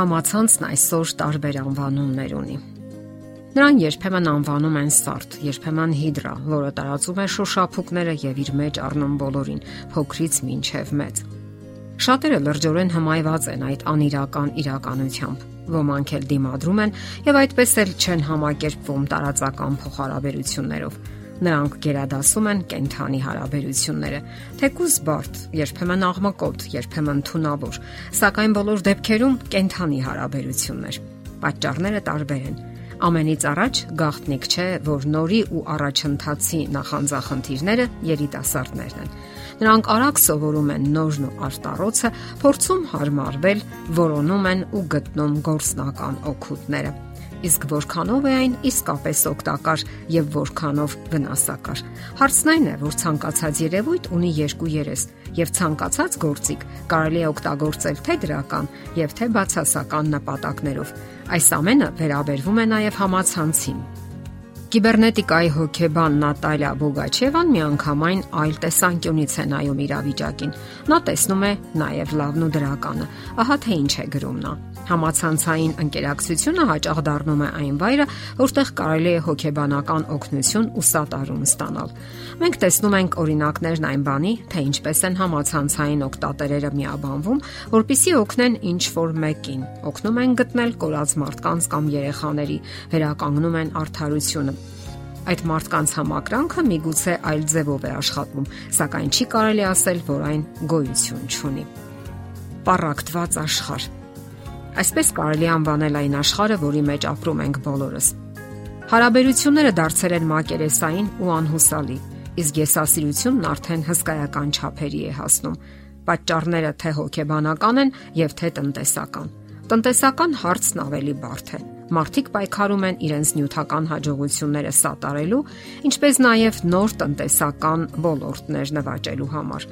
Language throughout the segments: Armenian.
Համացանցն այսօր տարբեր անվանումներ ունի։ Նրան երբեմն անվանում են սարդ, երբեմն հիդրա, որը տարածում է շոշափուկները եւ իր մեջ առնում բոլորին, փոքրից մինչև մեծ։ Շատերը լրջորեն հմայված են այդ անիրական իրականությամբ։ Ոմանք էլ դիմադրում են եւ այդպես էլ չեն համակերպվում տարածական փոխհարաբերություններով Նրանք գերադասում են կենթանի հարաբերությունները, թեկուզ բարդ, երբեմն աղմկոտ, երբեմն թունավոր, սակայն բոլոր դեպքերում կենթանի հարաբերություններ։ Պատճառները տարբեր են։ Ամենից առաջ գաղտնիք չէ, որ նորի ու առաջընթացի նախանձախնդիրները երիտասարդներն են։ Նրանք արագ սովորում են նորն ու արտարոցը, փորձում հարմարվել, որոնում են ու գտնում գործնական օգուտները իսկ որքանով է այն իսկապես օգտակար եւ որքանով վնասակար։ Հարցն այն է, որ ցանկացած երևույթ ունի երկու երես եւ ցանկացած գործիք կարելի է օգտագործել թե դրական եւ թե բացասական նպատակներով։ Այս ամենը վերաբերվում է նաեւ համացանցին։ Կիբեռնետիկայի հոկեբան Նատալիա Բոգաչևան միանգամայն այլ տեսանկյունից է նայում իրավիճակին։ Նա տեսնում է նաև լավն ու դրականը։ Ահա թե ինչ է գրում նա։ Համացանցային ընկերակցությունը հաճախ դառնում է այն վայրը, որտեղ կարելի է հոգեբանական օգնություն ու սատարում ստանալ։ Մենք տեսնում ենք օրինակներն այն բանի, թե ինչպես են համացանցային օգտատերերը միաբանվում, որpիսի օգնեն ինչ որ մեկին։ Օգնում են գտնել կորած մարդկանց կամ երեխաների, վերականգնում են արդարությունը Այդ մարդկանց համակրանքը միգուցե այլ ձևով է աշխատում, սակայն չի կարելի ասել, որ այն գոյություն չունի։ Պարակտված աշխարհ Այսպես կարելի անվանել այն աշխարհը, որի մեջ ապրում ենք բոլորս։ Հարաբերությունները դարձել են մակերեսային ու անհուսալի, իսկ եսասիրությունն արդեն հսկայական չափերի է հասնում։ Պատճառները թե հոգեբանական են եւ թե տնտեսական։ Տնտեսական հարցն ավելի բարդ է։ Մարդիկ պայքարում են իրենց նյութական հաջողությունները սատարելու, ինչպես նաև նոր տնտեսական ոլորտներ նվաճելու համար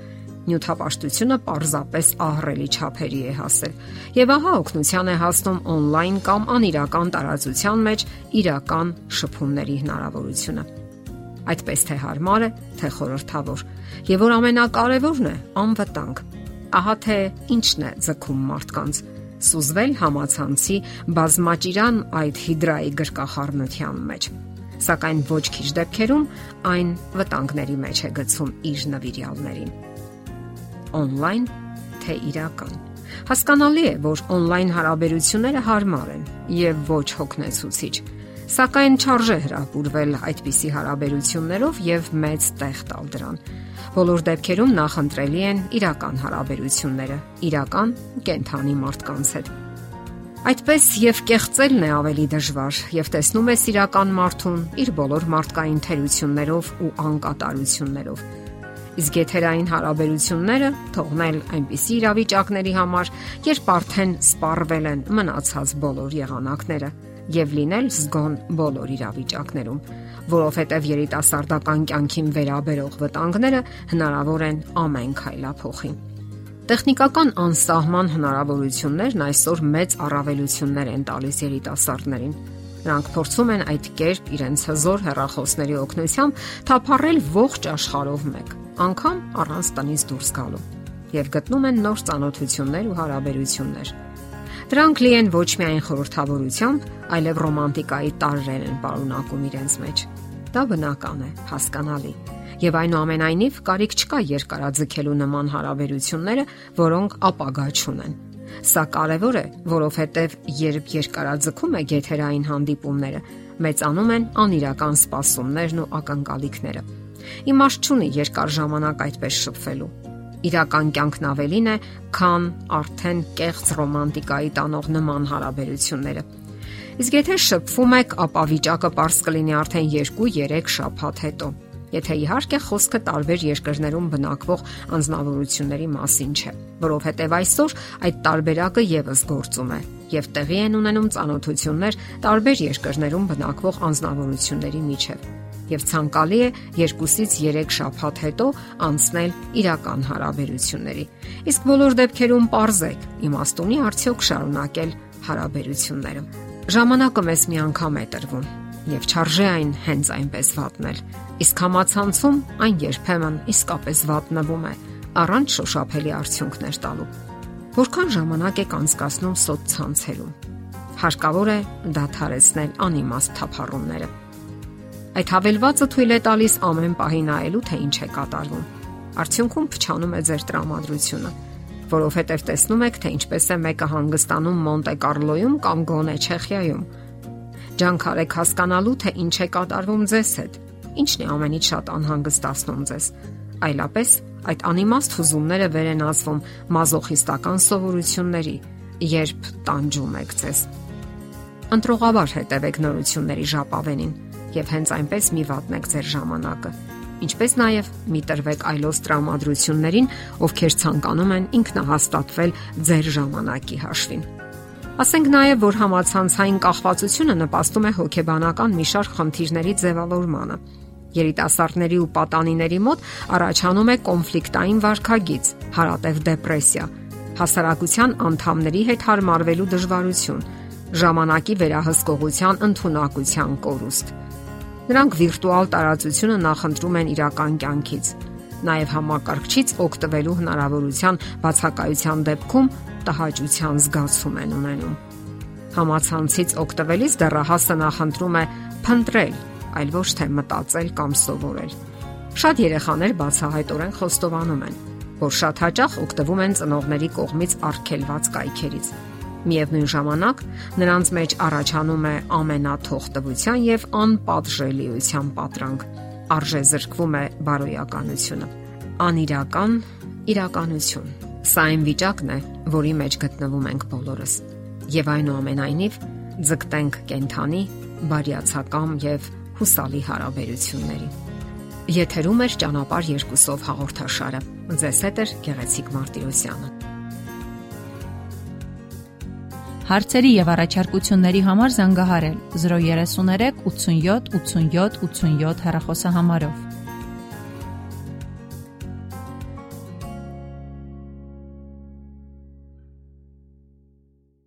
նյութապաշտությունը պարզապես ահռելի չափերի է հասել։ Եվ ահա օգնության է հասնում on-line կամ անիրական տարածության մեջ իրական շփումների հնարավորությունը։ Այդպես թե հարմար է, թե խորթավոր։ Եվ որ ամենակարևորն է, անվտանգ։ Ահա թե ինչն է ձգում մարդկանց սուզվել համացանցի բազմաճիրան այդ հիդրայի գրկախառնության մեջ սակայն ոչ քիչ դեպքերում այն վտանգների մեջ է գցում իր նվիրյալներին on-line թե իրական։ Հասկանալի է, որ on-line հարաբերությունները հարմար են եւ ոչ հոգնեցուցիչ, սակայն չարժե հրապուրվել այդպիսի հարաբերություններով եւ մեծ տեղ տալ դրան։ Բոլոր դեպքերում նախընտրելի են իրական հարաբերությունները, իրական կենթանի մարդկանց հետ։ Այդպես եւ կեղծելն է ավելի դժվար եւ տեսնում ես իրական մարդուն իր բոլոր մարդկային թերություններով ու անկատարություններով Իսկ եթերային հարաբերությունները թողնել այնպիսի իրավիճակների համար, երբ արդեն սպառվել են մնացած բոլոր եղանակները եւ լինել զգոն բոլոր իրավիճակներում, որովհետեւ երիտասարդական կյանքին վերաբերող վտանգները հնարավոր են ամեն քայլափոխի։ Տեխնիկական անսահման հնարավորություններն այսօր մեծ առավելություններ են տալիս երիտասարդներին Նրանք փորձում են այդ կերպ իրենց հզոր հեռախոսների օգնությամբ թափառել ողջ աշխարհով մեկ, անգամ առանց տնից դուրս գալու եւ գտնում են նոր ծանոթություններ ու հարաբերություններ։ Դրանք լի են ոչ միայն խորհրդավորությամբ, այլև ռոմանտիկայի տարրեր են պարունակում իրենց մեջ։ Դա բնական է, հասկանալի։ Եվ այնուամենայնիվ կարիք չկա երկարաձգելու նման հարաբերությունները, որոնք ապագա չունեն Սա կարևոր է, որովհետև երբ երկարաձգում է գեթերային հանդիպումները, մեծանում են անիրական սպասումներն ու ակնկալիքները։ Իմաստ չունի երկար ժամանակ այդպես շփվելու։ Իրական կյանքն ավելին է, քան արդեն կեղծ ռոմանտիկայի տանող նման հարաբերությունները։ Իսկ եթե շփվում եք, ապա վիճակը པարս կլինի արդեն 2-3 շաբաթ հետո եթե իհարկե խոսքը տարբեր երկրներում բնակվող անznավորությունների մասին չէ, որովհետև այսօր այդ տարբերակը եւս գործում է եւ տեղի են ունենում ծանոթություններ տարբեր երկրներում բնակվող անznավորությունների միջև եւ ցանկալի է 2-ից 3 շաբաթ հետո անցնել իրական հարաբերությունների։ Իսկ բոլոր դեպքերում parzեք իմաստունի արդյոք շարունակել հարաբերությունները։ Ժամանակը մեզ մի անգամ է տրվում եւ չարժե այն հենց այնպես վատնել։ Իսկ համացանցում այն երբեմն իսկապես վատնվում է առանց շոշափելի արդյունքներ տալու։ Որքան ժամանակ եք անցկасնում սոցցանցերում։ Հարկավոր է դադարեցնել անիմաստ թափառումները։ Այդ հավելվածը թույլ է տալիս ամեն պահի նայելու, թե ինչ է կատարվում։ Արդյունքում փչանում է ձեր տրամադրությունը, որովհետև տեսնում եք, թե ինչպես է մեկը հանգստանում Մոնտե Կարլոյում կամ գոնե Չեխիայում։ Ջանք արեք հասկանալու, թե ինչ է կատարվում ձեզ հետ։ Ինչն է ամենից շատ անհանգստացնում ձեզ։ Այլապես այդ անիմաստ հուզումները վեր են ասվում մազոխիստական սովորությունների, երբ տանջում եք ձեզ։ Ընտրողաբար հետևեք նորությունների ժապավենին եւ հենց այնպես մի վատնեք ձեր ժամանակը։ Ինչպես նաև մի տրվեք այլոց տրամադրություններին, ովքեր ցանկանում են ինքնահաստատվել ձեր ժամանակի հաշվին։ Ասենք նաև, որ համացանցային կախվածությունը նպաստում է հոգեբանական մի շարք խնդիրների ձևավորմանը Երիտասարդների ու պատանիների մոտ առաջանում է կոնֆլիկտային վարքագիծ, հարատև դեպրեսիա, հասարակության անդամների հետ հարմարվելու դժվարություն, ժամանակի վերահսկողության ընդունակության կորուստ։ Նրանք վիրտուալ տարածությունը նախընտրում են իրական կյանքից։ Նաև համակարգչից օգտվելու հնարավորության բացակայության դեպքում տհաճության զգացում են ունենում։ Համացանցից օգտվելիս դեռահասը նախընտրում է փնտրել այլ ոչ թե մտածել կամ սովորել։ Շատ երեխաներ բացահայտորեն խոստովանում են, որ շատ հաճախ օգտվում են ծնողների կողմից արգելված կայքերից։ Միևնույն ժամանակ նրանց մեջ առաջանում է ամենաթողտվության եւ անպատժելիության պատրանք։ Արժե զրկվում է բարոյականությունը։ Անիրական իրականություն։ Սա այն վիճակն է, որի մեջ գտնվում ենք բոլորս։ Եվ այնուամենայնիվ ձգտենք կենթանի, բարյացակամ եւ հուսալի հարաբերությունների։ Եթերում է ճանապար երկուսով հաղորդաշարը։ Ձեզ հետ է Գեղեցիկ Մարտիրոսյանը։ Հարցերի եւ առաջարկությունների համար զանգահարել 033 87 87 87 հեռախոսահամարով։